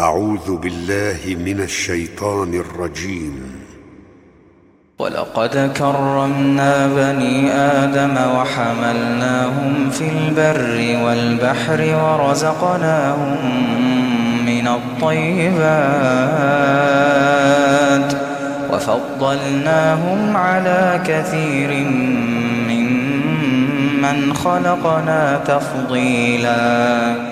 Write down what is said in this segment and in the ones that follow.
أعوذ بالله من الشيطان الرجيم. ولقد كرمنا بني آدم وحملناهم في البر والبحر ورزقناهم من الطيبات وفضلناهم على كثير ممن خلقنا تفضيلاً.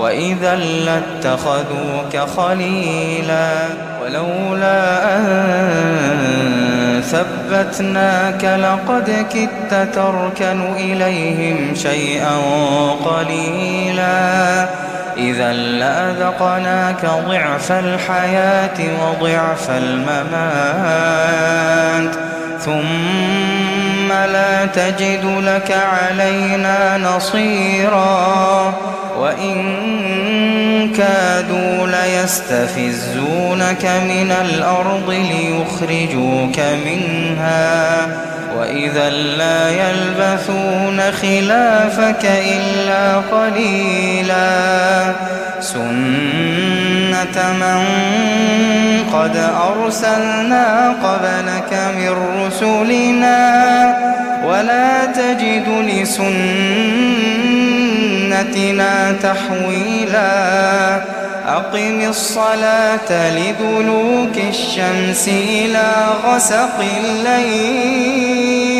وإذا لاتخذوك خليلا ولولا أن ثبتناك لقد كدت تركن إليهم شيئا قليلا إذا لأذقناك ضعف الحياة وضعف الممات ثم لا تجد لك علينا نصيرا وإن كادوا ليستفزونك من الأرض ليخرجوك منها وإذا لا يلبثون خلافك إلا قليلا سنة من قد أرسلنا قبلك من رسلنا ولا تجد لسنتنا تحويلا أقم الصلاة لدلوك الشمس إلى غسق الليل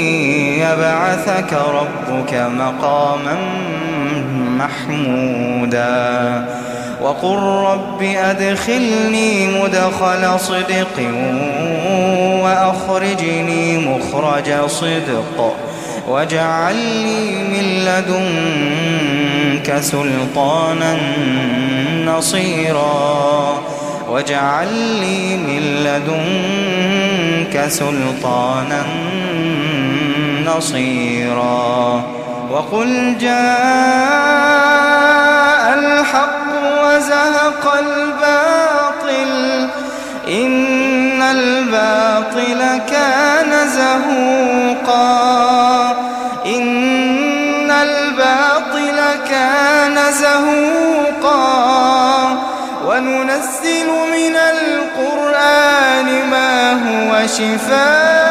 يبعثك ربك مقاما محمودا. وقل رب أدخلني مدخل صدق وأخرجني مخرج صدق. واجعل لي من لدنك سلطانا نصيرا. واجعل لي من لدنك سلطانا نصيرا وقل جاء الحق وزهق الباطل إن الباطل كان زهوقا. إن الباطل كان زهوقا. وننزل من القرآن ما هو شفاء.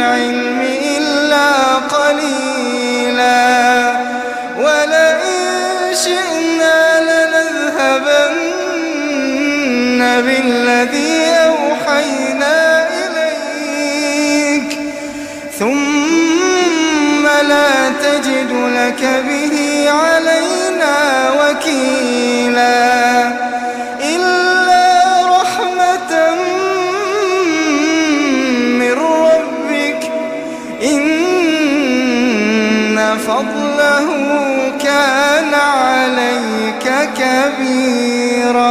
العلم إلا قليلا. ولئن شئنا لنذهبن بالذي أوحينا إليك. ثم لا تجد لك به علينا وكيلا. فضله كان عليك كبيرا.